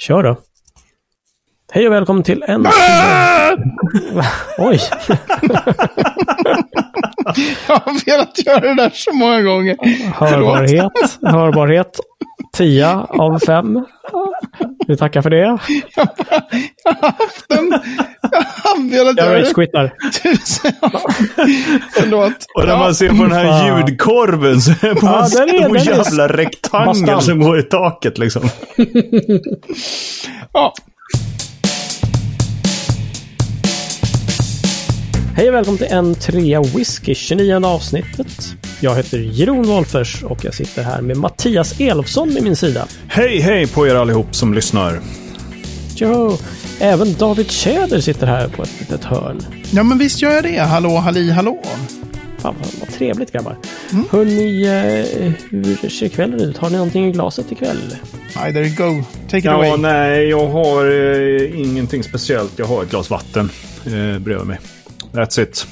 Kör då. Hej och välkommen till en... Oj! Jag har velat göra det där så många gånger. Hörbarhet. Hörbarhet. 10 av 5. Vi tackar för det. Jag har haft en... Jag har rage-quittar. tusen Förlåt. Och när man ser på den här ljudkorven så är det på Ja, en den är- stor är jävla rektangel bastant. som går i taket liksom. Ja, Hej och välkommen till en trea whisky, 29 avsnittet. Jag heter Jeroen Wolffers och jag sitter här med Mattias Elofsson vid min sida. Hej, hej på er allihop som lyssnar. Jo, även David Tjäder sitter här på ett litet hörn. ja men visst gör jag det. Hallå, halli, hallå. Fan vad, vad trevligt grabbar. Hörni, eh, hur ser kvällen ut? Har ni någonting i glaset ikväll? I there you go. Take it Ja, away. nej, jag har eh, ingenting speciellt. Jag har ett glas vatten eh, bredvid mig. That's it.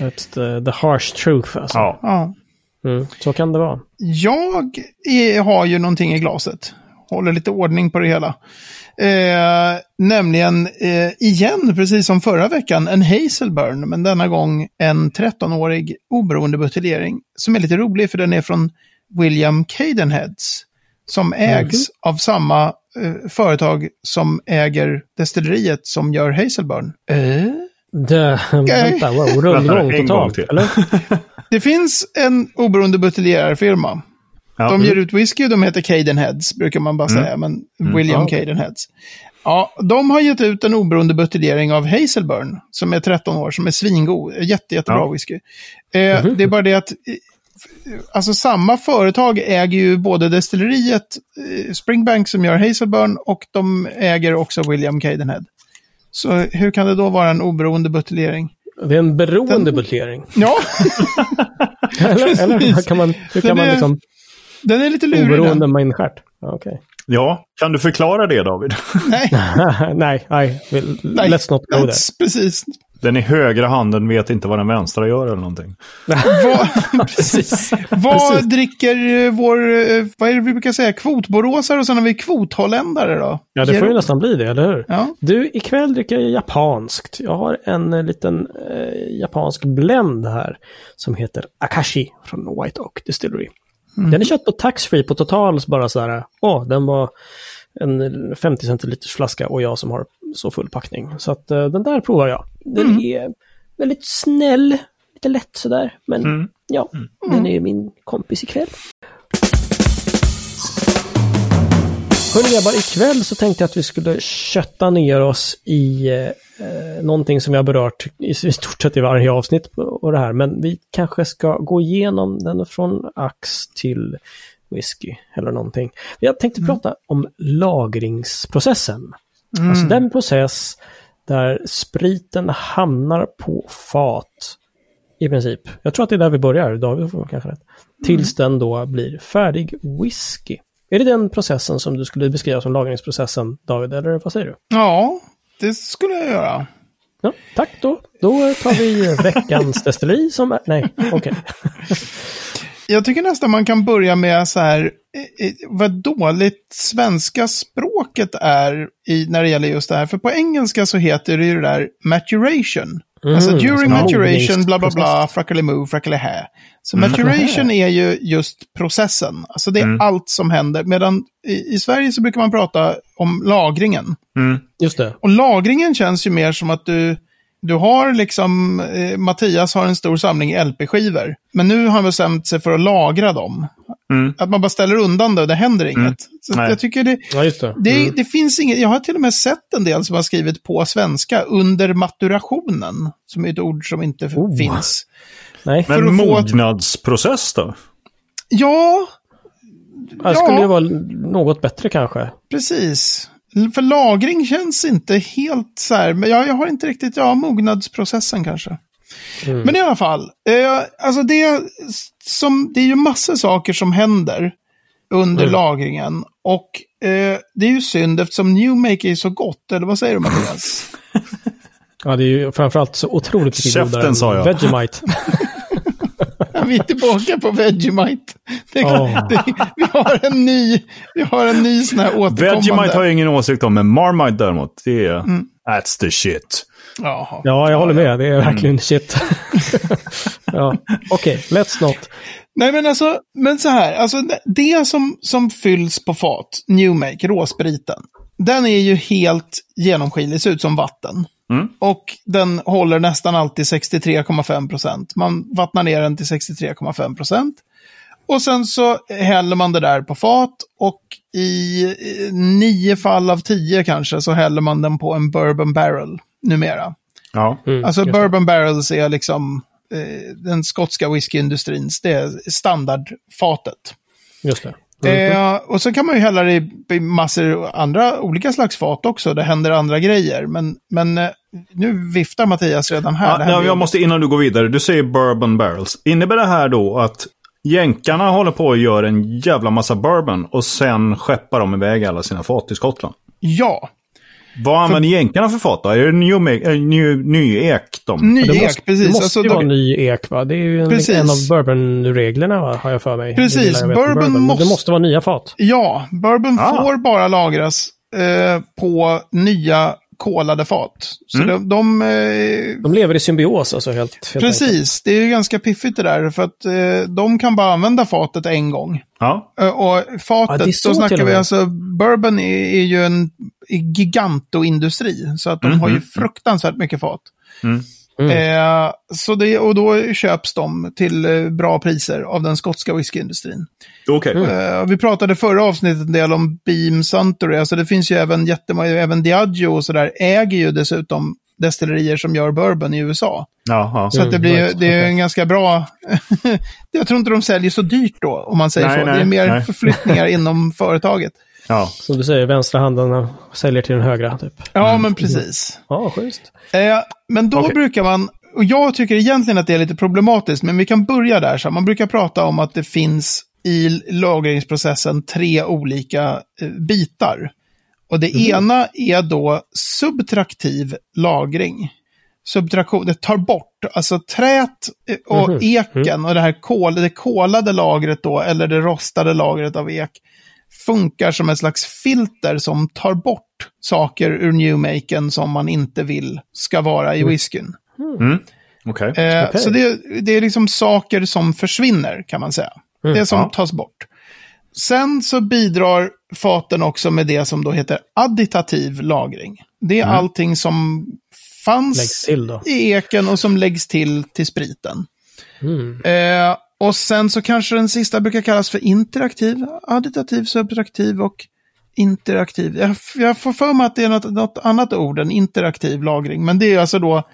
Ett, eh, the harsh truth alltså. Ja. Ja. Mm, så kan det vara. Jag är, har ju någonting i glaset. Håller lite ordning på det hela. Eh, nämligen eh, igen, precis som förra veckan, en Hazelburn, men denna gång en 13-årig oberoende buteljering. Som är lite rolig för den är från William Cadenheads. Som ägs av samma eh, företag som äger destilleriet som gör Hazelburn. Eh? Det, vänta, wow, rundgång totalt. Eller? Det finns en oberoende buteljärfirma. Ja. De ger ut whisky och de heter Cadenheads, brukar man bara säga. Men William Ja. Cadenheads. Ja, de har gett ut en oberoende buteljering av Hazelburn, som är 13 år, som är svingod. Jätte, jättebra Ja. whisky. Eh, Det är bara det att, eh, alltså samma företag äger ju både destilleriet eh, Springbank som gör Hazelburn och de äger också William Cadenhead. Så hur kan det då vara en oberoende buteljering? Det är en beroende Den- buteljering. Ja, Eller, eller hur kan man, hur kan Den man är liksom den är lite lurig oberoende den. med en stjärt? Ja, Okej. ja, kan du förklara det David? Nej, nej, nej. let's not go there. Precis. Den i högra handen vet inte vad den vänstra gör eller någonting. Vad, precis. Vad dricker eh, vår, eh, vad är det vi brukar säga, kvotboråsare och sen har vi kvotholländare då? Ja, det får ju nästan bli det, eller hur? Ja. Du, ikväll dricker jag japanskt. Jag har en eh, liten eh, japansk blend här som heter Akashi från White Oak Distillery. Den är köpt på taxfree på Totals bara så här. Åh, den var en 50 centiliters flaska och jag som har så full packning. Så att eh, den där provar jag. Den är väldigt snäll, lite lätt sådär. Men ja, den är ju min kompis ikväll. Hörni grabbar, ikväll så tänkte jag att vi skulle kötta ner oss i eh, någonting som vi har berört i, i stort sett i varje avsnitt och det här. Men vi kanske ska gå igenom den från ax till whisky eller någonting. Jag tänkte prata om lagringsprocessen. Alltså den process där spriten hamnar på fat i princip. Jag tror att det är där vi börjar, David får kanske rätt. Tills den då blir färdig whisky. Är det den processen som du skulle beskriva som lagringsprocessen, David, eller vad säger du? ja, det skulle jag göra. Ja, tack då. Då tar vi veckans destilleri som är... Nej, okej. Jag tycker nästan man kan börja med så här, eh, eh, vad dåligt svenska språket är i, när det gäller just det här. För på engelska så heter det ju det där maturation. alltså during alltså maturation, bla bla bla, mogningsprocess. frackelimoo, frackelihä. Så maturation är ju just processen. Alltså det är allt som händer. Medan i, i Sverige så brukar man prata om lagringen. Just det. Och lagringen känns ju mer som att du, du har liksom, eh, Mattias har en stor samling LP-skivor. Men nu har han bestämt sig för att lagra dem. Att man bara ställer undan det och det händer inget. Så Nej. jag tycker det, Ja, just det. det, det finns inget, jag har till och med sett en del som har skrivit på svenska under maturationen. Som är ett ord som inte Oh. finns. Nej, För Men mognadsprocess då? Ja, det skulle ja. ju vara något bättre kanske. precis. För lagring känns inte helt så här, men jag, jag har inte riktigt, ja, mognadsprocessen kanske. Men i alla fall, eh, alltså det, som, det är ju massor saker som händer under lagringen. Och eh, det är ju synd eftersom Newmake är så gott, eller vad säger du Mattias? Ja, det är ju framförallt så otroligt mycket Käften, godare än sa jag. Vegemite. vi är tillbaka på Vegemite. Det är Åh. det, vi, har en ny, vi har en ny sån här återkommande. Vegemite har jag ingen åsikt om, men Marmite däremot, det är... Mm. That's the shit. Jaha. Ja, jag håller med. Det är verkligen shit. ja. Okej, let's not. Nej men alltså, men så här, alltså det- som, som fylls på fat, New Make, råspriten, den är ju helt genomskinlig, ser ut som vatten. Mm. Och den håller nästan alltid 63,5 procent. Man vattnar ner den till 63,5 procent. Och sen så häller man det där på fat och i nio fall av tio kanske så häller man den på en bourbon barrel numera. Ja. Mm, Alltså bourbon barrels är liksom eh, den skotska whiskyindustrins, det är standardfatet. Just det. Mm. Eh, och så kan man ju hälla det i, i massor andra olika slags fat också. Det händer andra grejer. Men, men eh, nu viftar Mattias redan här. Ja, här blir- jag måste innan du går vidare. Du säger bourbon barrels. Innebär det här då att jänkarna håller på och gör en jävla massa bourbon och sen skeppar de iväg alla sina fat till Skottland? Ja, Vad använder jänkarna för fat då? Är det ny, äh, ny, ny ek de? ny ek, måste, precis. det måste Alltså, ju vara de, ny ek va? Det är ju en, en av bourbonreglerna va? har jag för mig. Precis, bourbon Men måste- Det måste vara nya fat. ja, bourbon Ah. får bara lagras eh, på nya kolade fat. Så Mm. de, de eh, De lever i symbios alltså helt, helt enkelt. Precis, det är ju ganska piffigt det där. För att eh, de kan bara använda fatet en gång. Ja. Eh, och Ja, fatet, så då snackar vi alltså, bourbon är, är ju en gigantoindustri. Så att de Mhm. har ju fruktansvärt mycket fat. Mm. Mm. Eh, så det, och då köps de till eh, bra priser av den skotska whiskyindustrin. Okej. Eh, vi pratade förra avsnittet en del om Beam Suntory. Alltså det finns ju även jättemånga, även Diageo och sådär äger ju dessutom destillerier som gör bourbon i USA. Ja, ja. Så att det Mm, blir right, det är en ganska bra... jag tror inte de säljer så dyrt då, om man säger Nej, så. nej, det är mer nej. förflyttningar inom företaget. Ja. Som du säger, vänstra handen säljer till den högra. Typ. Ja, men precis. Ja, schysst. Eh, men då Okej. brukar man, och jag tycker egentligen att det är lite problematiskt, men vi kan börja där. Så man brukar prata om att det finns i lagringsprocessen tre olika eh, bitar. Och det ena är då subtraktiv lagring. Subtraktion, det tar bort, alltså trät eh, och Mhm. eken och det här kol, det kolade lagret då, eller det rostade lagret av ek, funkar som ett slags filter som tar bort saker ur newmaken som man inte vill ska vara i whiskyn. Mm. Okej. Eh, Okej. Så det, det är liksom saker som försvinner kan man säga. det som ja. tas bort. Sen så bidrar faten också med det som då heter additativ lagring. Det är allting som fanns Läggs till då. i eken och som läggs till till spriten. Mm. Eh, och sen så kanske den sista brukar kallas för interaktiv, additativ, subtraktiv och interaktiv. Jag, jag får för mig att det är något, något annat ord än interaktiv lagring. Men det är alltså då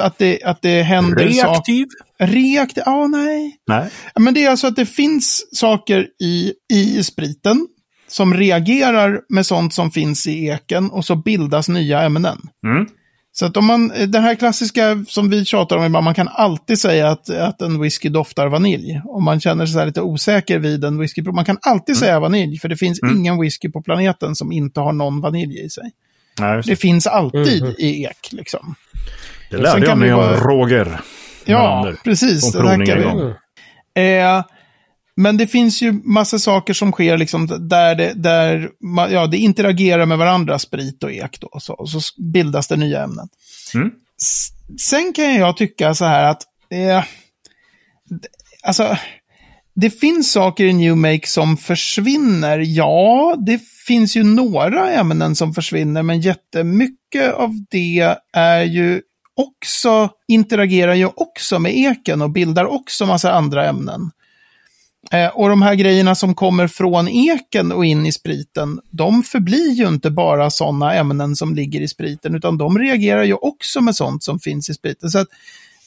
att det, att det händer. Reaktiv? Reaktiv? Ja, nej. Nej. Ja, Men det är alltså att det finns saker i, i spriten som reagerar med sånt som finns i eken och så bildas nya ämnen. Mm. Så att om man, den här klassiska som vi tjatar om ibland, man kan alltid säga att, att en whisky doftar vanilj. Om man känner sig så här lite osäker vid en whisky. Man kan alltid säga vanilj, för det finns ingen whisky på planeten som inte har någon vanilj i sig. Nej, Det det. finns alltid Mhm. i ek, liksom. det lärde jag mig vara- Roger. Ja, precis. Det tackar vi. Mm. Eh, men det finns ju massa saker som sker liksom där, det, där ja, det interagerar med varandra, sprit och ek. Då, så, så bildas det nya ämnen. Mm. Sen kan jag tycka så här att, eh, alltså, det finns saker i New Make som försvinner. Ja, det finns ju några ämnen som försvinner, men jättemycket av det är ju också, interagerar ju också med eken och bildar också massa andra ämnen. Eh, och de här grejerna som kommer från eken och in i spriten, de förblir ju inte bara sådana ämnen som ligger i spriten, utan de reagerar ju också med sånt som finns i spriten. Så att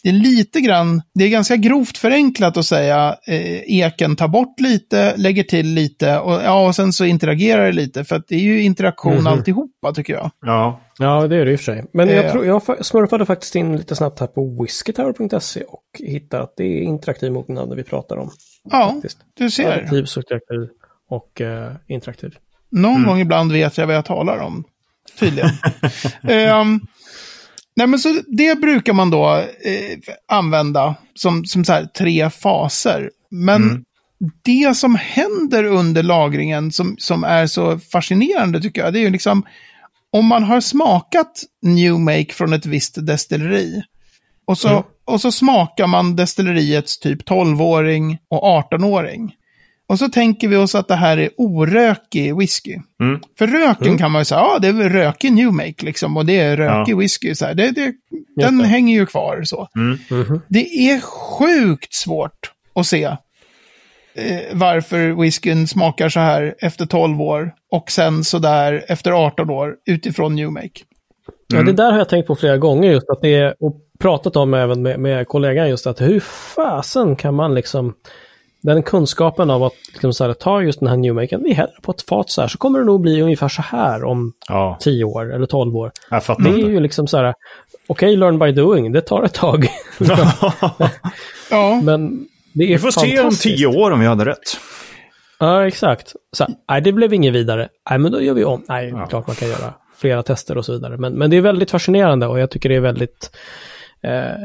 det är lite grann, det är ganska grovt förenklat att säga eh, eken tar bort lite, lägger till lite och, ja, och sen så interagerar det lite, för att det är ju interaktion Mhm. alltihopa tycker jag. Ja. Ja, det är det i och för sig. Men Eh. jag, tror, jag fa- smurfade faktiskt in lite snabbt här på whiskytower.se och hittade att det är interaktiv mognad vi pratar om. Ja, faktiskt. du ser. Additiv, subtraktiv och eh, interaktiv. Någon gång ibland vet jag vad jag talar om. Tydligen. Ehm, Nej, men så det brukar man då eh, använda som, som så här tre faser. Men Mm. det som händer under lagringen som, som är så fascinerande tycker jag, det är ju liksom om man har smakat New Make från ett visst destilleri och så, Mm. Och så smakar man destilleriets typ 12-åring och 18-åring. Och så tänker vi oss att det här är orökig whisky. Mm. För röken kan man ju säga, ja det är rökig New Make liksom, och det är rökig Ja. whisky. Så här. Det, det, den det. hänger ju kvar så. Mm. Mhm. Det är sjukt svårt att se eh, varför whiskyn smakar så här efter 12 år och sen så där efter 18 år utifrån New Make. Ja, det där har jag tänkt på flera gånger just att det är, och pratat om även med, med kollegan just att hur fasen kan man liksom den kunskapen av att liksom så här, ta just den här Newmaken, vi häller på ett fat så här, så kommer det nog bli ungefär så här om Ja, 10 år eller 12 år. jag fattar Det är inte. ju liksom så här, okej, learn by doing, det tar ett tag. Ja, Men det är Vi får se om tio år om vi hade rätt. Ja, exakt. Så, nej, det blev inget vidare. Nej, men då gör vi om. Nej, Ja. klart man kan göra flera tester och så vidare. Men, men det är väldigt fascinerande och jag tycker det är väldigt,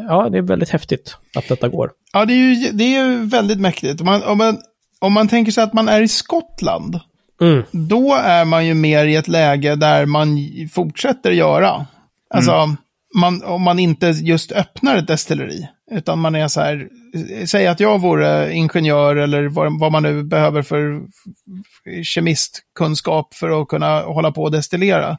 ja, det är väldigt häftigt att detta går. ja det, är ju, det är ju väldigt mäktigt. Om man, om, man, om man tänker sig att man är i Skottland, Mm. då är man ju mer i ett läge där man fortsätter göra. Alltså, man, om man inte just öppnar ett destilleri, utan man är så här, säg att jag vore ingenjör eller vad, vad man nu behöver för kemistkunskap för att kunna hålla på och destillera.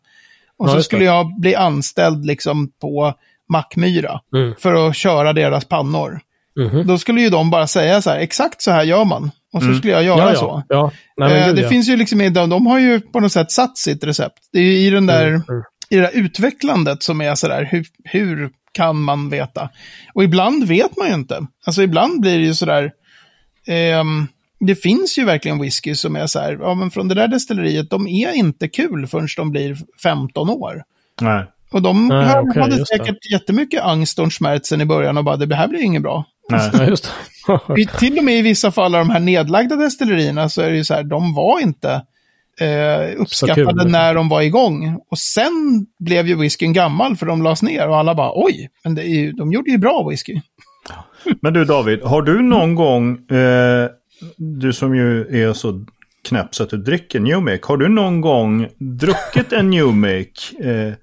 Och Ja, så skulle jag bli anställd liksom på Mackmyra Mm. för att köra deras pannor. Mhm. Då skulle ju de bara säga så här, exakt så här gör man. Och så skulle jag göra Ja, så. ja. ja. Nej, Eh, gud, det ja. finns ju liksom, de, de har ju på något sätt satt sitt recept. Det är ju i den där, Mm. i det där utvecklandet som är sådär, hur, hur kan man veta? Och ibland vet man ju inte. Alltså ibland blir det ju sådär, ehm, det finns ju verkligen whisky som är så här, ja men från det där destilleriet, de är inte kul förrän de blir 15 år. Nej. Och de Nej, här okej, hade just det. säkert jättemycket angst och smärtsen i början och bara, det här blir inget bra. Nej. Just till och med i vissa fall av de här nedlagda destillerierna så är det ju så här, de var inte eh, uppskattade kul, liksom. när de var igång. Och sen blev ju whiskyn gammal för de lades ner och alla bara oj, men det är ju, de gjorde ju bra whisky. Men du David, har du någon gång, eh, du som ju är så knäpp så att du dricker New Make, har du någon gång druckit en New Make eh,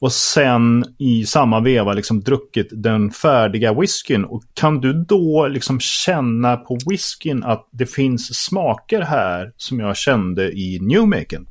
och sen i samma veva liksom druckit den färdiga whiskyn? Och kan du då liksom känna på whiskyn att det finns smaker här som jag kände i New Maken?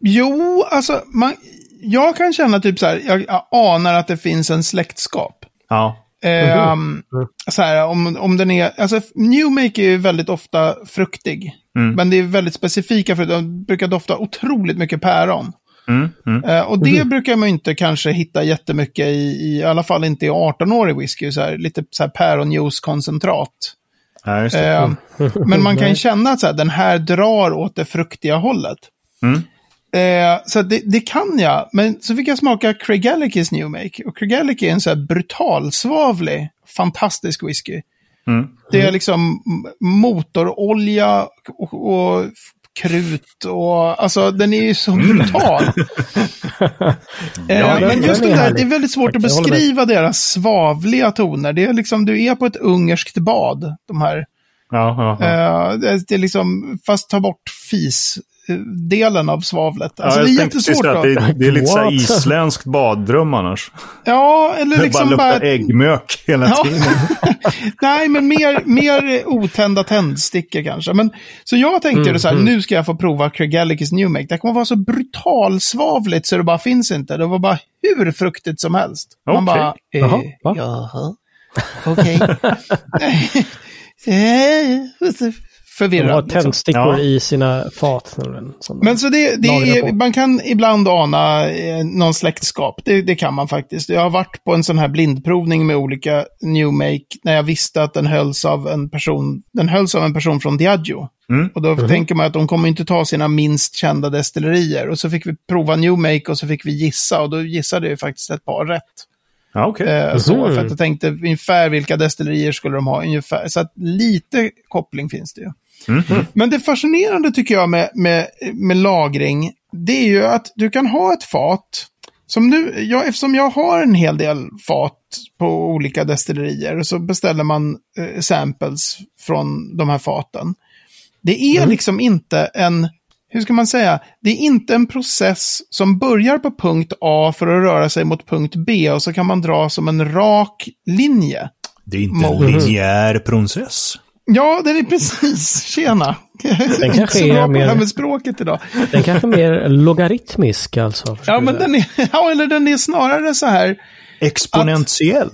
Jo, alltså man, jag kan känna typ så här, jag, jag anar att det finns en släktskap. Ja. Ehm, så här, om, om den är, alltså New Make är ju väldigt ofta fruktig. Mm. Men det är väldigt specifika frukter, de brukar dofta otroligt mycket päron. Mm, mm. Eh, och det brukar man inte kanske hitta jättemycket i, i, alla fall inte i 18-årig whisky, så här, lite så här päronjuicekoncentrat. Ja, just det. Eh, men man kan känna att så här, den här drar åt det fruktiga hållet. Mm. Eh, så det, det kan jag, men så fick jag smaka Craigellachys New Make. Och Craigellachie är en så här brutalsvavlig, fantastisk whisky. Mm. Det är liksom motorolja och, och krut och alltså den är ju så brutal. Eh, Ja, men just det är där, det är väldigt svårt att beskriva deras svavliga toner. Det är liksom, du är på ett ungerskt bad, de här. Ja, ja, ja. Eh, det, är liksom, fast ta bort fis-delen av svavlet. Alltså ja, det är jättesvårt. att det, det är lite så här isländskt baddrum annars. Ja, eller Det bara liksom luktar bara... äggmök hela Ja. tiden. Nej, men mer, mer otända tändstickor kanske. Men, så jag tänkte Mm, det så här, mm. nu ska jag få prova Craigellachys New Make. Det kommer vara så brutalsvavligt så det bara finns inte. Det var bara hur fruktigt som helst. Man Okej. bara, eh, Jaha, va? jaha, okej. Eh, De har Förvirrad. Liksom. tändstickor Ja. i sina fat. Men så det, det är, man kan ibland ana eh, någon släktskap. Det, det kan man faktiskt. Jag har varit på en sån här blindprovning med olika New Make när jag visste att den hölls av en person, den hölls av en person från Diageo. Mm. Och då tänker man att de kommer inte ta sina minst kända destillerier. Och så fick vi prova New Make och så fick vi gissa. Och då gissade jag faktiskt ett par rätt. Ja, okej. Eh, så, Mhm. för att jag tänkte ungefär vilka destillerier skulle de ha ungefär. Så att lite koppling finns det ju. Mm. Men det fascinerande tycker jag med, med, med lagring, det är ju att du kan ha ett fat som nu, ja, eftersom jag har en hel del fat på olika destillerier så beställer man eh, samples från de här faten. Det är liksom inte en, hur ska man säga, det är inte en process som börjar på punkt A för att röra sig mot punkt B och så kan man dra som en rak linje. Det är inte en linjär process. Ja, den är precis. Tjena. Den kanske Så är bra på det här mer- med språket idag. Den kanske är mer logaritmisk alltså. Ja, men den är, ja, eller den är snarare så här. Exponentiell.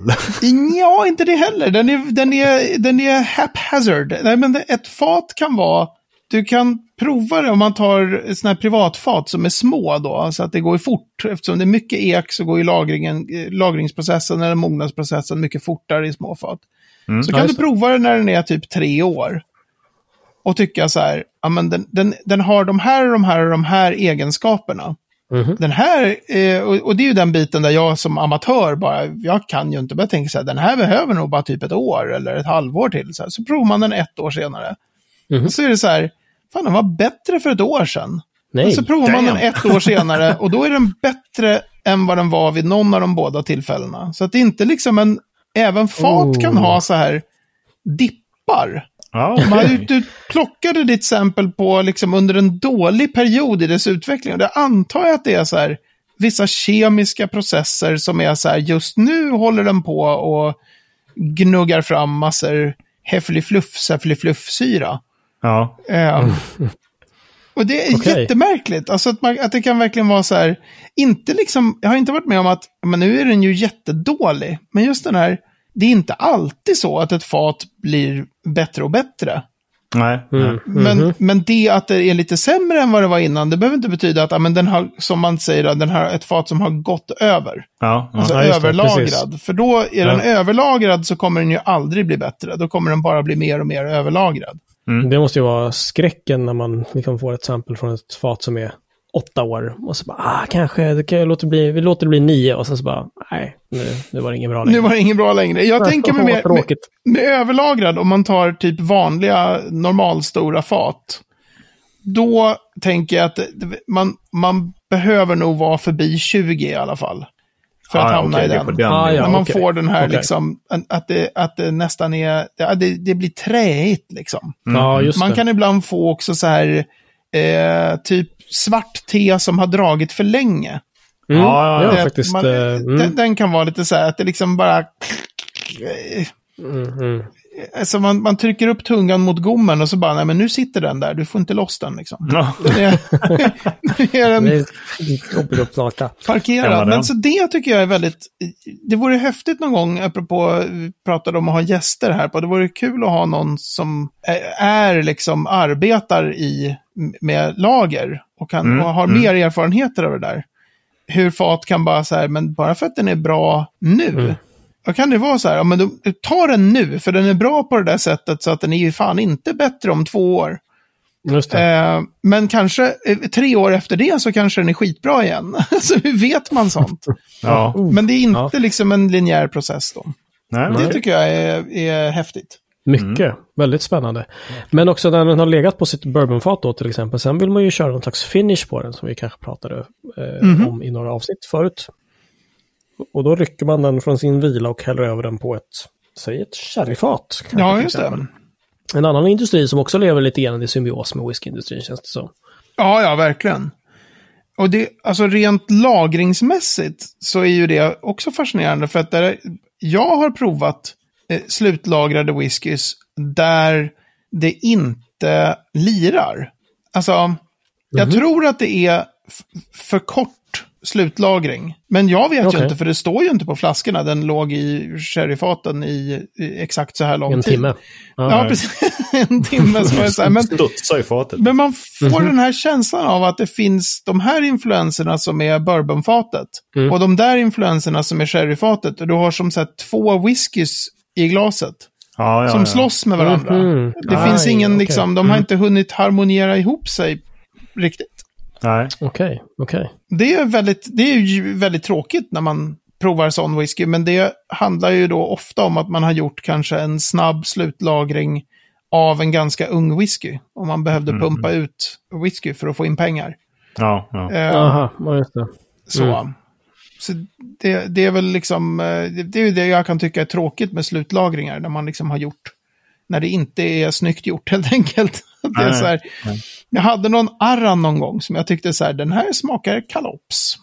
Ja, inte det heller. Den är, den är, den är haphazard. Nej, men ett fat kan vara... Du kan prova det om man tar sådana här privatfat som är små då, så att det går fort. Eftersom det är mycket ek så går ju lagringen, lagringsprocessen eller mognadsprocessen mycket fortare i små fat. Så kan Ja, du prova det när den är typ tre år. Och tycka så här, ja men den, den, den har de här och de här och de här egenskaperna. Mhm. Den här, eh, och, och det är ju den biten där jag som amatör bara, jag kan ju inte, bara tänka så här, den här behöver nog bara typ ett år eller ett halvår till. Så, här. så provar man den ett år senare. Och så är det så här, fan den var bättre för ett år sedan. Nej. Och så provar man den damn. ett år senare och då är den bättre än vad den var vid någon av de båda tillfällena. Så att det är inte liksom en, även fat Oh. kan ha så här dippar. Ja, Man, du, plockade ditt exempel på liksom under en dålig period i dess utveckling. Och det antar jag att det är så här vissa kemiska processer som är så här just nu håller den på och gnuggar fram massor häffelifluff, säfflifluff-syra. ja. Eh, och det är Okej. jättemärkligt. Alltså att, man, att det kan verkligen vara så här, inte liksom, jag har inte varit med om att, men nu är den ju jättedålig. Men just den här, det är inte alltid så att ett fat blir bättre och bättre. Nej. Mm. Men, men det att det är lite sämre än vad det var innan, det behöver inte betyda att men den har, som man säger, den har ett fat som har gått över. Ja, ja. Alltså Ja, det, överlagrad. precis. För då är den överlagrad så kommer den ju aldrig bli bättre. Då kommer den bara bli mer och mer överlagrad. Det måste ju vara skräcken när man liksom får ett sample från ett fat som är åtta år. Och så bara, ah, kanske, det kan, låter bli, vi låter det bli nio. Och sen så bara, nej, nu, nu var det inget bra Nu längre. var det inget bra längre. Jag tänker mig mer, med, med överlagrad, om man tar typ vanliga normalstora fat. Då tänker jag att man, man behöver nog vara förbi 20 i alla fall. För att Ja, hamna okej, i den. den Ah, ja. När man okej. får den här Okej. liksom, att det, att det nästan är, det, det blir träigt liksom. Ja, just Man kan ibland få också så här, eh, typ svart te som har dragit för länge. Mm, Ja, ja, det Det- faktiskt... man, eh, mm, den, den kan vara lite så här att det liksom bara... mm, mm. Alltså man, man trycker upp tungan mot gommen och så bara, nej men nu sitter den där, du får inte loss den liksom. Ja. Är, Det är. Ja, parkerad. Men så det tycker jag är väldigt, det vore häftigt någon gång, apropå, vi pratade om att ha gäster här på, det vore kul att ha någon som är, är liksom, arbetar i, med lager och, kan, Mm, och har mm. mer erfarenheter av det där. Hur fat kan bara så här, men bara för att den är bra nu, Mm. då kan det vara så här, ja, men då, ta den nu, för den är bra på det där sättet så att den är ju fan inte bättre om två år. Just det. Eh, men kanske eh, tre år efter det så kanske den är skitbra igen. så hur vet man sånt? Ja. Oh. Men det är inte Ja. liksom en linjär process då. Nej, Det nej. tycker jag är, är häftigt. Mycket. Väldigt spännande. Men också när den har legat på sitt bourbonfat då till exempel. Sen vill man ju köra någon slags finish på den som vi kanske pratade eh, Mhm. om i några avsnitt förut. Och då rycker man den från sin vila och häller över den på ett, säg ett sherryfat. Ja, just det. En annan industri som också lever lite grann i symbios med whiskyindustrin känns det som. Ja, ja, verkligen. Och det, alltså rent lagringsmässigt så är ju det också fascinerande för att där, jag har provat eh, slutlagrade whiskys där det inte lirar. Alltså, jag tror att det är för kort slutlagring. Men jag vet Okej. ju inte, för det står ju inte på flaskorna. Den låg i sherryfaten i, i exakt så här lång En tid. timme. Ja. Ja, precis. en timme. Var det så här. Men, i fatet. men man får den här känslan av att det finns de här influenserna som är bourbonfatet. Mm. Och de där influenserna som är sherryfatet. Och du har som sagt två whiskys i glaset. Ja, ja, som ja. slåss med varandra. Mhm. Det Aj, finns ingen, okej. liksom, de har inte hunnit harmoniera ihop sig riktigt. Nej. Okej, okej. Det är, väldigt, det är ju väldigt tråkigt när man provar sån whisky, men det handlar ju då ofta om att man har gjort kanske en snabb slutlagring av en ganska ung whisky. Om man behövde Mm. pumpa ut whisky för att få in pengar. Ja, ja. Eh, Aha, just det. Mm. Så det, det är väl liksom, eh, det, det är ju det jag kan tycka är tråkigt med slutlagringar, när man liksom har gjort, när det inte är snyggt gjort helt enkelt. Det är Nej, så här, jag hade någon arran någon gång som jag tyckte så här, den här smakar kalops.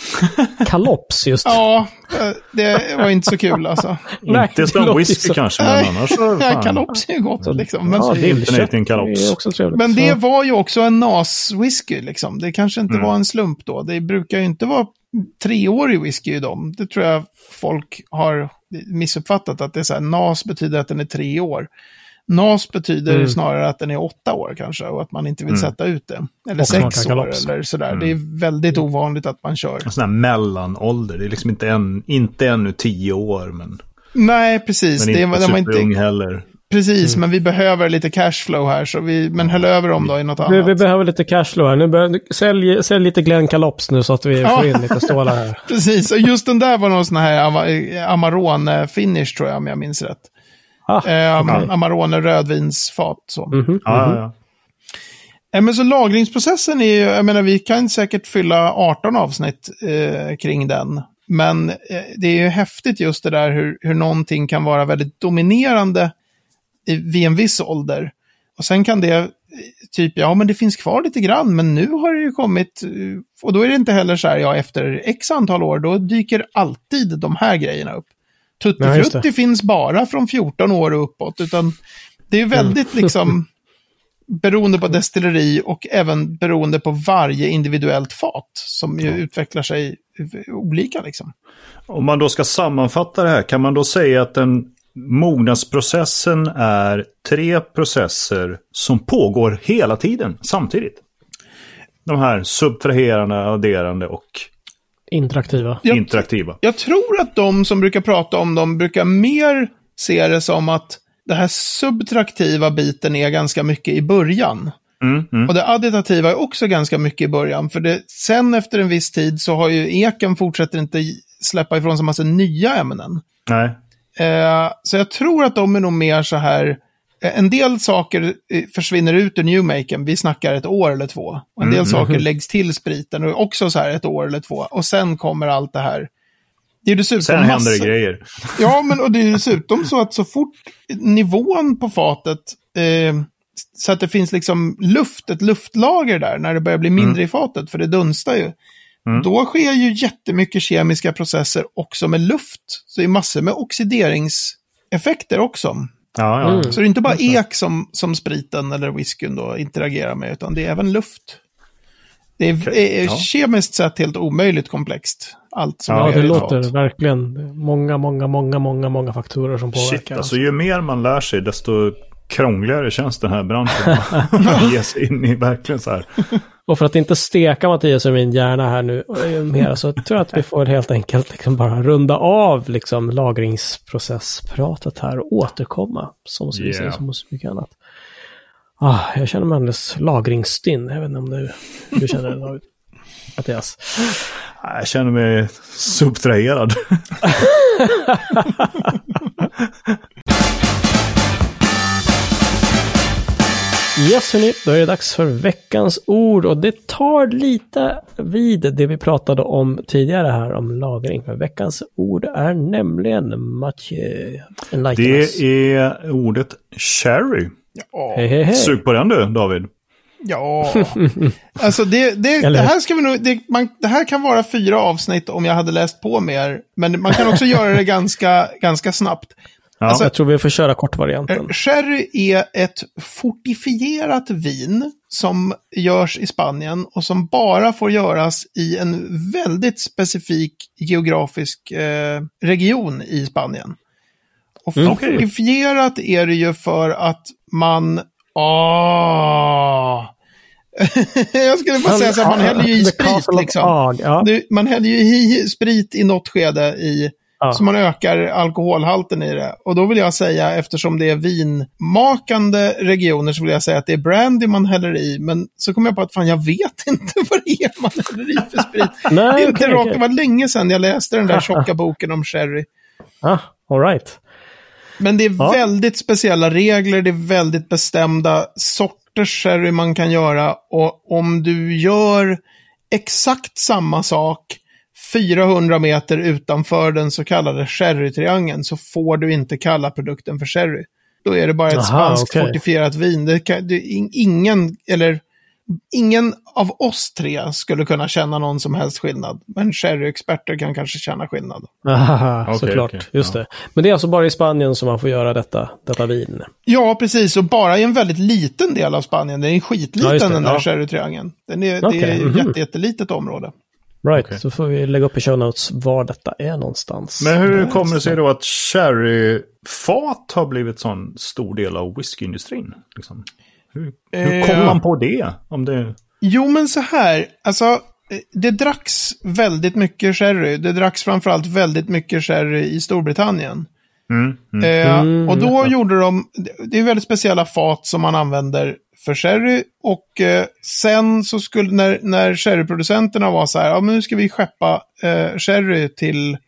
Kalops just. Ja, eh, det var inte så kul alltså. Nej, Inte det som whisky så. kanske, men annars så Ja, fan. kalops är ju gott liksom. Men, ja, dillkött i en kalops. är också trevligt. men det Så- var ju också en NAS-whisky liksom. Det kanske inte Mm. var en slump då. Det brukar ju inte vara treårig whisky i dem. Det tror jag folk har missuppfattat. Att det är så här, NAS betyder att den är tre år. NAS betyder Mm. snarare att den är åtta år kanske och att man inte vill Mm. sätta ut det. Eller Och sex år kalops. eller sådär. Mm. Det är väldigt ovanligt att man kör. En sån här mellanålder. Det är liksom inte, en, inte ännu tio år, men, Nej, precis. men det inte det var superung inte, heller. Precis, men vi behöver lite cashflow här. Så vi, men höll över dem då i något Vi, vi annat. behöver lite cashflow här. Nu bör, sälj, sälj lite Glenn Kalops nu så att vi får in lite stålar här. Precis, och just den där var någon sån här Ama- Amarone-finish tror jag, om jag minns rätt. Ah, Eh, okej. Amarone rödvinsfat. Så. Mhm, Ja, mhm. ja, ja. Eh, men så lagringsprocessen är ju, jag menar vi kan säkert fylla 18 avsnitt eh, kring den. Men eh, det är ju häftigt just det där hur, hur någonting kan vara väldigt dominerande vid en viss ålder. Och sen kan det, typ, ja men det finns kvar lite grann, men nu har det ju kommit, eh, och då är det inte heller så här, ja efter x antal år, då dyker alltid de här grejerna upp. Tutti Ja, just det. Frutti finns bara från 14 år och uppåt, utan det är ju väldigt liksom beroende på destilleri och även beroende på varje individuellt fat som ju utvecklar sig olika liksom. Om man då ska sammanfatta det här, kan man då säga att den mognadsprocessen är tre processer som pågår hela tiden samtidigt? De här subtraherande, adderande och Interaktiva. Jag- interaktiva. Jag tror att de som brukar prata om dem brukar mer se det som att det här subtraktiva biten är ganska mycket i början. Mm, mm. Och det additativa är också ganska mycket i början. För det, sen efter en viss tid så har ju eken fortsätter inte släppa ifrån sig massa nya ämnen. Nej. Eh, så jag tror att de är nog mer så här, eh, en del saker eh, försvinner ut ur Newmaken, vi snackar ett år eller två. Och en del Mm, saker läggs till spriten och också så här ett år eller två. Och sen kommer allt det här. Det är dessutom Sen händer det massa- grejer. Ja, men och det är dessutom så att så fort nivån på fatet, eh, så att det finns liksom luft, ett luftlager där, när det börjar bli mindre i fatet, för det dunstar ju. Mm. Då sker ju jättemycket kemiska processer också med luft. Så det är massor med oxideringseffekter också. Ja, ja. Mm. Så det är inte bara ek som, som spriten eller whiskyn då interagerar med, utan det är även luft. Det är, är ja. kemiskt sett helt omöjligt komplext. Allt som Ja, det låter fat. verkligen många, många, många, många, många faktorer som påverkar. Shit, alltså ju mer man lär sig desto krångligare känns den här branschen. att ge sig in i verkligen så här. Och för att inte steka Mattias och min hjärna här nu mer så tror jag att vi får helt enkelt liksom bara runda av liksom lagringsprocesspratet här och återkomma. Som vi säger Yeah. som så mycket annat. Ah, jag känner mig alldeles lagringsstinn. Jag vet inte om du, du känner det David? Mattias? Jag känner mig subtraherad. Yes hörni, då är det dags för veckans ord och det tar lite vid det vi pratade om tidigare här om lagring. För veckans ord är nämligen Mathieu. Det är ordet cherry. Ja. Hej hej hej. Sug på den du, David. Ja, alltså det, det, det, här ska vi nog, det, man, det här kan vara fyra avsnitt om jag hade läst på mer. Men man kan också göra det ganska, ganska snabbt. Ja. Alltså, Jag tror vi får köra kortvarianten. Eh, Sherry är ett fortifierat vin som görs i Spanien och som bara får göras i en väldigt specifik geografisk eh, region i Spanien. Och Mm. fortifierat är det ju för att man... Ah. Jag skulle bara säga så här, man häller ju i sprit liksom. Du, man häller ju i sprit i något skede i, Ja. så man ökar alkoholhalten i det. Och då vill jag säga, eftersom det är vinmakande regioner, så vill jag säga att det är brandy man häller i. Men så kom jag på att fan, jag vet inte vad det är man häller i för sprit. Nej, det, är råkar, okej. det var länge sedan jag läste den där tjocka boken om sherry. Ah, all right. Men det är Ja. väldigt speciella regler, det är väldigt bestämda sorters sherry man kan göra. Och om du gör exakt samma sak 400 meter utanför den så kallade sherrytriangeln så får du inte kalla produkten för sherry. Då är det bara ett Aha, spanskt okej. fortifierat vin. Det kan, det, in- ingen, eller ingen av oss tre skulle kunna känna någon som helst skillnad. Men sherryexperter kan kanske känna skillnad. Aha, såklart. okej, Just ja. det. Men det är alltså bara i Spanien som man får göra detta, detta vin? Ja, precis. Och bara i en väldigt liten del av Spanien. Den är skitliten Ja, det, den där ja. sherrytriangeln. Den är, Okej, Det är ett jätte, jättelitet område. Right, Okej. så får vi lägga upp i show notes var detta är någonstans. Men hur kommer det sig då att sherryfat har blivit sån stor del av whiskyindustrin? Liksom? Hur, hur Eh, kom man på det? Om det... Jo, men så här. Alltså, eh, det dracks väldigt mycket sherry. Det dracks framförallt väldigt mycket sherry i Storbritannien. Mm, mm. Eh, Mm, och då ja. gjorde de, det är väldigt speciella fat som man använder för sherry. Och eh, sen så skulle, när, när sherryproducenterna var så här, ja men nu ska vi skeppa eh, sherry till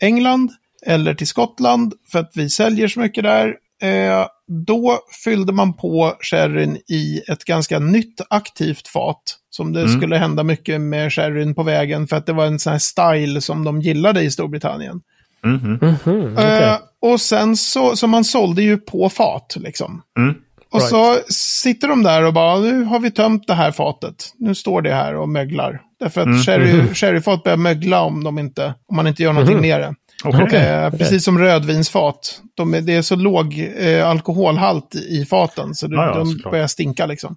England eller till Skottland för att vi säljer så mycket där. Eh, då fyllde man på sherryn i ett ganska nytt aktivt fat. Som det Mm. skulle hända mycket med sherryn på vägen för att det var en sån här style som de gillade i Storbritannien. Mm, mm, Mhm, okej. Eh, och sen så, så man sålde ju på fat liksom. mm. Och Right. så sitter de där och bara, nu har vi tömt det här fatet. Nu står det här och möglar. Därför att Mm. sherry, sherryfat börjar mögla om, de inte, om man inte gör någonting Mhm. med det. Okej. Eh, Precis som rödvinsfat. De är, det är så låg eh, alkoholhalt i, i faten så det, Ja, ja, de såklart. börjar stinka liksom.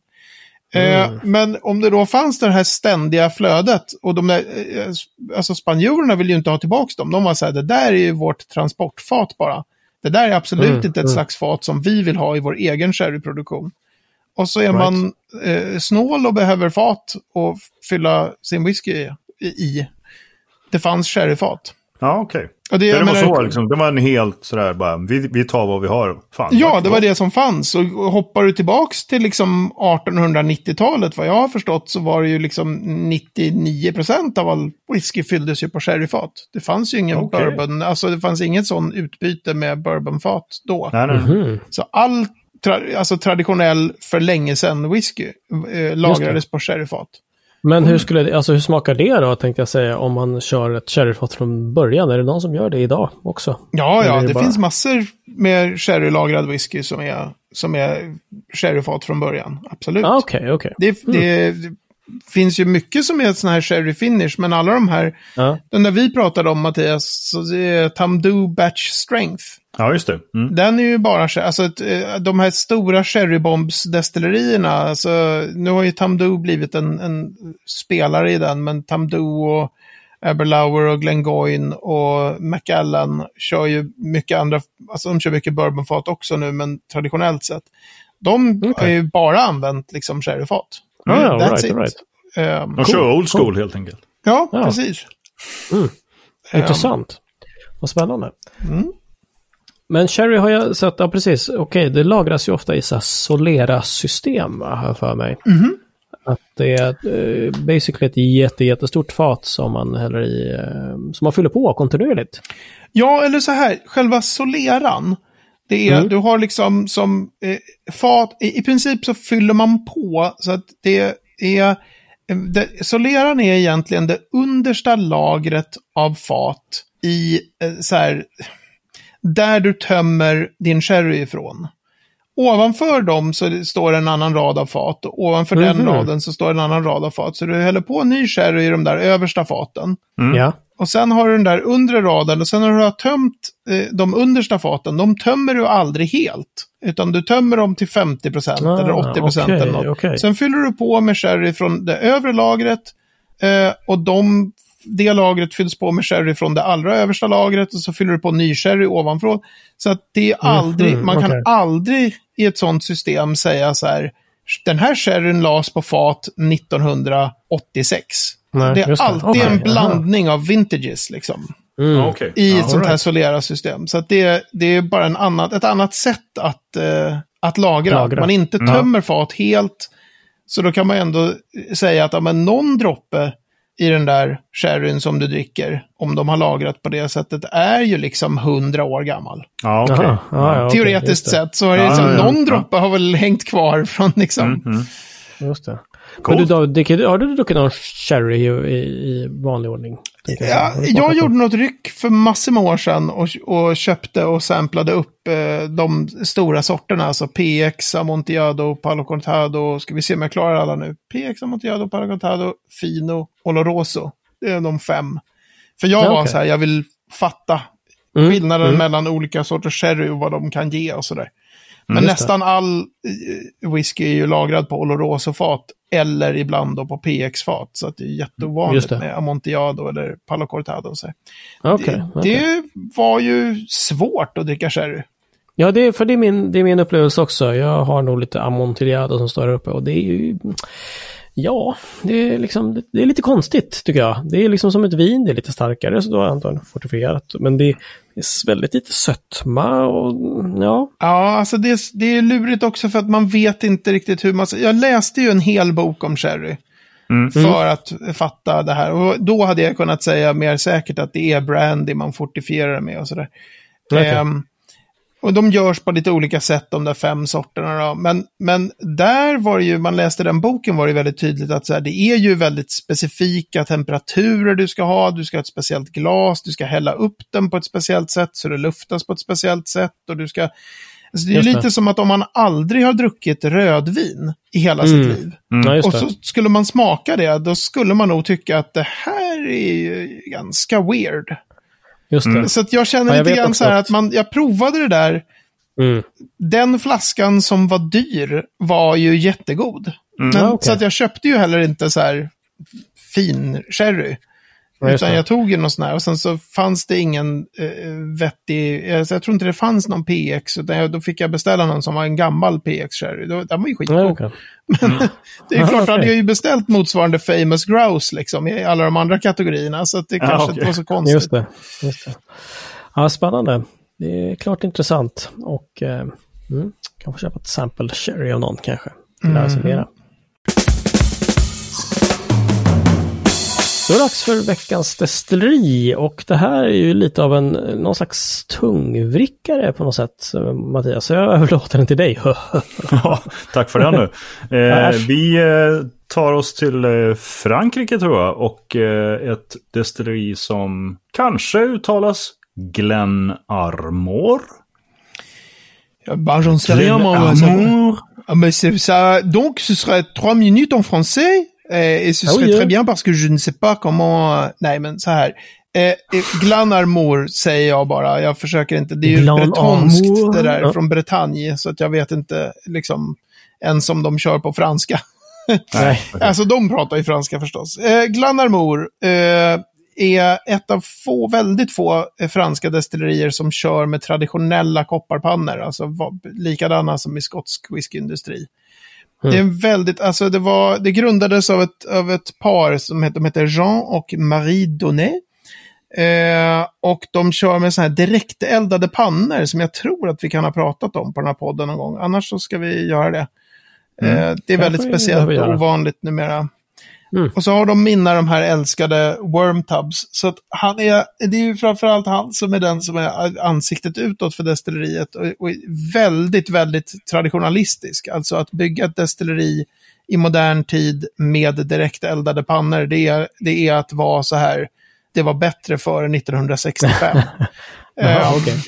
Eh, men om det då fanns det här ständiga flödet och de där, eh, alltså spanjorerna vill ju inte ha tillbaka dem. De var så här, det där är ju vårt transportfat bara. Det där är absolut Mm, inte ett mm. slags fat som vi vill ha i vår egen sherryproduktion. Och så är Right. man eh, snål och behöver fat och fylla sin whisky i. i. Det fanns sherryfat. Ja, okej. Och det, Det, det var så liksom. Det var en helt sådär bara, vi, vi tar vad vi har. Fan, Ja, det var det som fanns. Och hoppar du tillbaks till liksom 1890-talet, vad jag har förstått, så var det ju liksom 99% av all whisky fylldes ju på sherryfat. Det fanns ju ingen Okej. bourbon, alltså det fanns inget sån utbyte med bourbonfat då. Nej, nej. Mhm. Så all tra alltså traditionell för länge sedan whisky eh, lagrades på sherryfat. Men hur, skulle det, alltså hur smakar det då, tänkte jag säga, om man kör ett sherryfat från början? Är det någon som gör det idag också? Ja, ja, det det bara- finns massor med sherrylagrad whisky som är, som är sherryfat från början. Absolut. Ah, Okej, okej. Det, det, det finns ju mycket som är sån här sherry finish, men alla de här, Ja. den där vi pratade om Mattias, så det är Tamdo Batch Strength. Ja, just det. Mm. Den är ju bara, alltså eh, de här stora sherrybombs-destillerierna, alltså nu har ju Tamdo blivit en, en spelare i den, men Tamdo och Aberlour och Glengoyne och Macallan kör ju mycket andra, alltså de kör mycket bourbonfat också nu, men traditionellt sett. De har Okej. ju bara använt liksom sherryfat. Ah, ja, That's right, it. right. Ehm, De kör old school helt enkelt. ja, Ja. precis. Mm. Ehm, Intressant. Vad spännande. Mm. Men Cherry har jag sett, ja precis, okej, det lagras ju ofta i så Solera-system, har jag för mig. Mhm. Att det är eh, basically ett jätte, jättestort fat som man häller i, eh, som man fyller på kontinuerligt. Ja, eller så här, själva soleran. Det är, Mm. du har liksom som eh, fat, i, i princip så fyller man på så att det är, eh, det, soleran är egentligen det understa lagret av fat i eh, så här, där du tömmer din sherry ifrån. Ovanför dem så står en annan rad av fat och ovanför den Mhm. raden så står en annan rad av fat. Så du häller på ny sherry i de där översta faten. Mm. Ja. Och sen har du den där undre raden och sen när du har tömt eh, de understa faten, de tömmer du aldrig helt. Utan du tömmer dem till 50% Ah, eller 80% okej, eller något. okej. Sen fyller du på med sherry från det övre lagret eh, och de, det lagret fylls på med sherry från det allra översta lagret och så fyller du på ny sherry ovanför. Så att det är aldrig, Mhm, man kan aldrig i ett sånt system säga så här, den här sherryn lades på fat 1986. Nej, det är alltid Okej, en aha. blandning av vintages liksom. Mm. Ja, okej. I Ja, ett sånt här right. Solera-system. Så att det, det är bara en annat, ett annat sätt att, eh, att lagra. Lagra. Man inte Ja. tömmer fat helt. Så då kan man ändå säga att ja, men någon droppe i den där sherryn som du dricker, om de har lagrat på det sättet, är ju liksom hundra år gammal. Ja. Aha, ja, ja, Teoretiskt det. sett så har det Ja, liksom, ja, ja. någon droppe har väl hängt kvar från liksom. Mm, mm. Just det. Men du, David, har du druckit någon sherry i, i, vanlig ordning? Ja, jag gjorde något ryck för massor med år sedan och, och köpte och samplade upp eh, de stora sorterna. Alltså PX, Amontillado, Palo Cortado. Ska vi se om jag klarar alla nu. PX, Amontillado, Palo Cortado, Fino, Oloroso. Det är de fem. För jag Ja, var så här, jag vill fatta Mm, skillnaden mm. mellan olika sorters sherry och vad de kan ge och sådär. Men det. nästan all eh, whisky är ju lagrad på Oloroso-fat eller ibland då på PX-fat. Så att det är jätteovanligt det. med Amontillado eller Palo Cortado. Så. Okej, det, okej. det var ju svårt att dricka sherry. Ja, det är, för det är, min, det är min upplevelse också. Jag har nog lite amontillado som står här uppe och det är ju... Ja, det är liksom, det är lite konstigt tycker jag. Det är liksom som ett vin, det är lite starkare så då är det antagligen fortifierat. Men det är väldigt lite sötma och ja. Ja, alltså det, det är lurigt också för att man vet inte riktigt hur man... Jag läste ju en hel bok om sherry. Mm. För att fatta det här. Och då hade jag kunnat säga mer säkert att det är brandy man fortifierar med och sådär. Okej. Ehm, och de görs på lite olika sätt, de där fem sorterna. Då. Men, men där var det ju, man läste den boken var det väldigt tydligt att så här, det är ju väldigt specifika temperaturer du ska ha. Du ska ha ett speciellt glas, du ska hälla upp den på ett speciellt sätt så det luftas på ett speciellt sätt. Och du ska, alltså det är ju Just det. lite som att om man aldrig har druckit rödvin i hela Mm. sitt liv. just Och det. så skulle man smaka det, då skulle man nog tycka att det här är ju ganska weird. Just det. Så jag känner Ja, jag lite grann så här att- man, jag provade det där. Mm. Den flaskan som var dyr var ju jättegod. Men, Ja, okej. Så att jag köpte ju heller inte så här fin sherry. Ja, Utan jag tog ju någon sån här och sen så fanns det ingen eh, vettig, alltså jag tror inte det fanns någon PX, utan jag, då fick jag beställa någon som var en gammal PX sherry. Den var ju skitgod. Ja, okej. Det är Ah, klart, okej. hade jag ju beställt motsvarande famous grouse liksom, i alla de andra kategorierna. Så att det Ah, kanske okej. inte var så konstigt. Just det. Just det. Ja, spännande. Det är klart intressant och eh, mm, kan få köpa ett sample sherry av någon kanske. Lära sig mera. Då är det dags för veckans destilleri och det här är ju lite av en någon slags tungvrickare på något sätt eh, Mattias. Så jag överlåter den till dig. Ja, tack för det nu. Eh, vi eh, tar oss till eh, Frankrike tror jag och ett destilleri som kanske uttalas Glen Armor. Ah, bah, j'en sais rien, moi. ça- Ah, mais c'est ça. Donc, ce serait trois minutes en français. Eh, Et ce Ah oui, serait très bien parce que je ne sais pas comment... euh, Nej, men så här. Eh, eh, Glan Armour säger jag bara. Jag försöker inte. Det är ju bretonskt det där Ja. från Bretagne. Så att jag vet inte liksom ens om de kör på franska. Nej. Alltså de pratar ju franska förstås. Eh, Glan Armour eh, är ett av få, väldigt få eh, franska destillerier som kör med traditionella kopparpannor. Alltså likadana som i skotsk whiskyindustri. Mm. Det är en väldigt, alltså det var, det grundades av ett, av ett par som heter, de heter Jean och Marie Donnet. Eh, och de kör med sådana här direkteldade pannor som jag tror att vi kan ha pratat om på den här podden någon gång. Annars så ska vi göra det. Eh, det är väldigt speciellt och ovanligt numera. Mm. Och så har de mina de här älskade Wormtubs. Så att han är, det är ju framförallt han som är den som är ansiktet utåt för destilleriet. Och, och väldigt, väldigt traditionalistisk. Alltså att bygga ett destilleri i modern tid med direkteldade pannor, det är, det är att vara så här, det var bättre före 1965. Jaha, Eh, okej.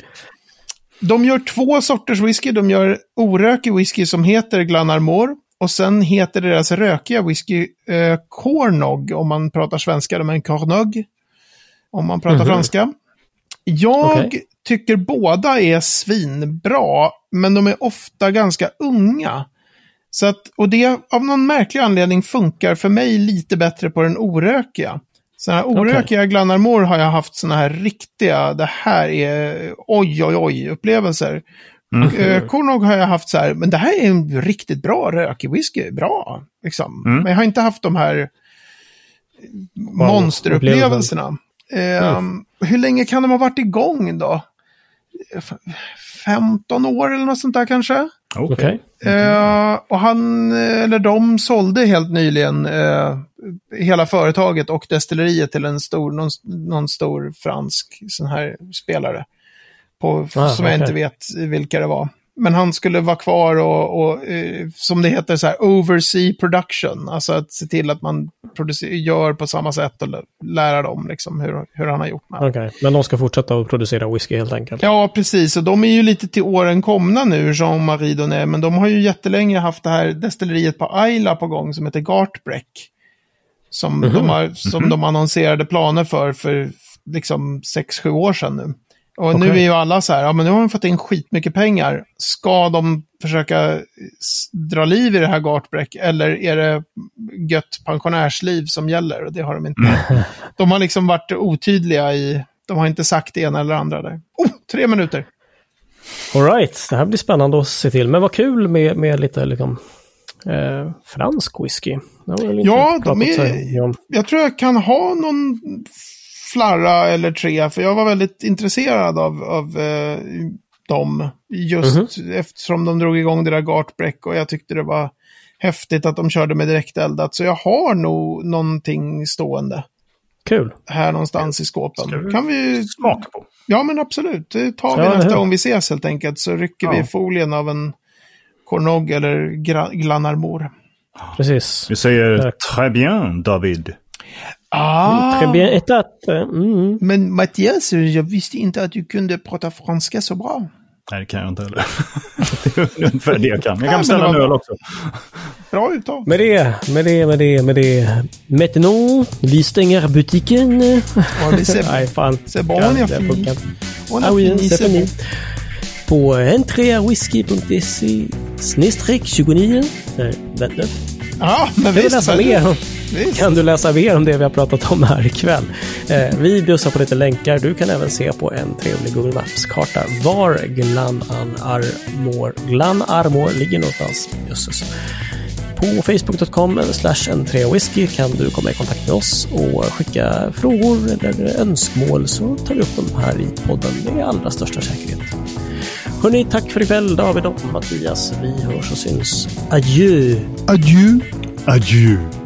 de gör två sorters whisky. De gör orökig whisky som heter Glenarmore. Och sen heter deras rökiga whisky eh, Cornog, om man pratar svenska. De är en Cornog, om man pratar Mhm. franska. Jag Okej. tycker båda är svinbra, men de är ofta ganska unga. Så att, och det av någon märklig anledning funkar för mig lite bättre på den orökiga. Sådana här orökiga Glenarmore har jag haft sådana här riktiga, det här är oj oj oj upplevelser. Mm. Mm. Cornog har jag haft så här, men det här är en riktigt bra rökig whisky, bra. Liksom. Mm. Men jag har inte haft de här monsterupplevelserna. Ehm, Hur länge kan de ha varit igång då? F- 15 år eller något sånt där kanske? Okej. Okej. Eh, och han, eh, eller de sålde helt nyligen eh, hela företaget och destilleriet till en stor, någon, någon stor fransk sån här spelare. På, Ah, som jag okej. inte vet vilka det var. men han skulle vara kvar och, och eh, som det heter, så här, oversee production. Alltså att se till att man gör på samma sätt och lära dem liksom hur, hur han har gjort. Okej, okay. men de ska fortsätta att producera whisky helt enkelt? Ja, precis. Och de är ju lite till åren komna nu, Jean-Marie Donnet. Men de har ju jättelänge haft det här destilleriet på Ayla på gång som heter Gartbreck. Som, mm -hmm. de, har, som mm -hmm. de annonserade planer för för liksom 6-7 år sedan nu. Och okay. nu är ju alla så här, ja men nu har de fått in skitmycket pengar. Ska de försöka dra liv i det här Gartbreck eller är det gött pensionärsliv som gäller? Och det har de inte. Mm. De har liksom varit otydliga i, de har inte sagt det ena eller andra där. Oh, tre minuter! Alright, det här blir spännande att se till. Men vad kul med, med lite liksom, eh, fransk whisky. Ja, de är, jag tror jag kan ha någon flarra eller tre, för jag var väldigt intresserad av, av eh, dem. Just mm -hmm. eftersom de drog igång det där Gartbreck och jag tyckte det var häftigt att de körde med direkteldat. Så jag har nog någonting stående. Kul. Här någonstans i skåpen. Ska vi kan vi smaka på? Ja, men absolut. Det tar vi ja, nästa gång vi ses helt enkelt. Så rycker ja. vi folien av en Cornog eller Glanarmor. Precis. Vi säger très bien, David. Ah. Très bien état. Mm. Men Mattias, jag visste inte att du kunde prata franska så bra. Nej, det kan jag inte heller. det är ungefär det jag kan. Jag kan beställa en öl också. Bra uttal. Med det, med det, med det, med det. Maintenant, vi stänger butiken. Ja, det ser, Nej, fan. C'est bon, on är fini. On a fini, c'est fini. På entreawhisky.se snedstreck 29. Nej, vänta. Ja, men visst. läsa mer kan du läsa mer om det vi har pratat om här ikväll. Eh, vi bjussar på lite länkar. Du kan även se på en trevlig Google Maps-karta var Glanarmor, Glanarmor ligger någonstans. Jösses. På facebook.com slash whisky kan du komma i kontakt med oss och skicka frågor eller önskemål så tar vi upp dem här i podden med allra största säkerhet. Hörni, tack för ikväll David och Mattias. Vi hörs och syns. Adjö! Adjö! Adjö!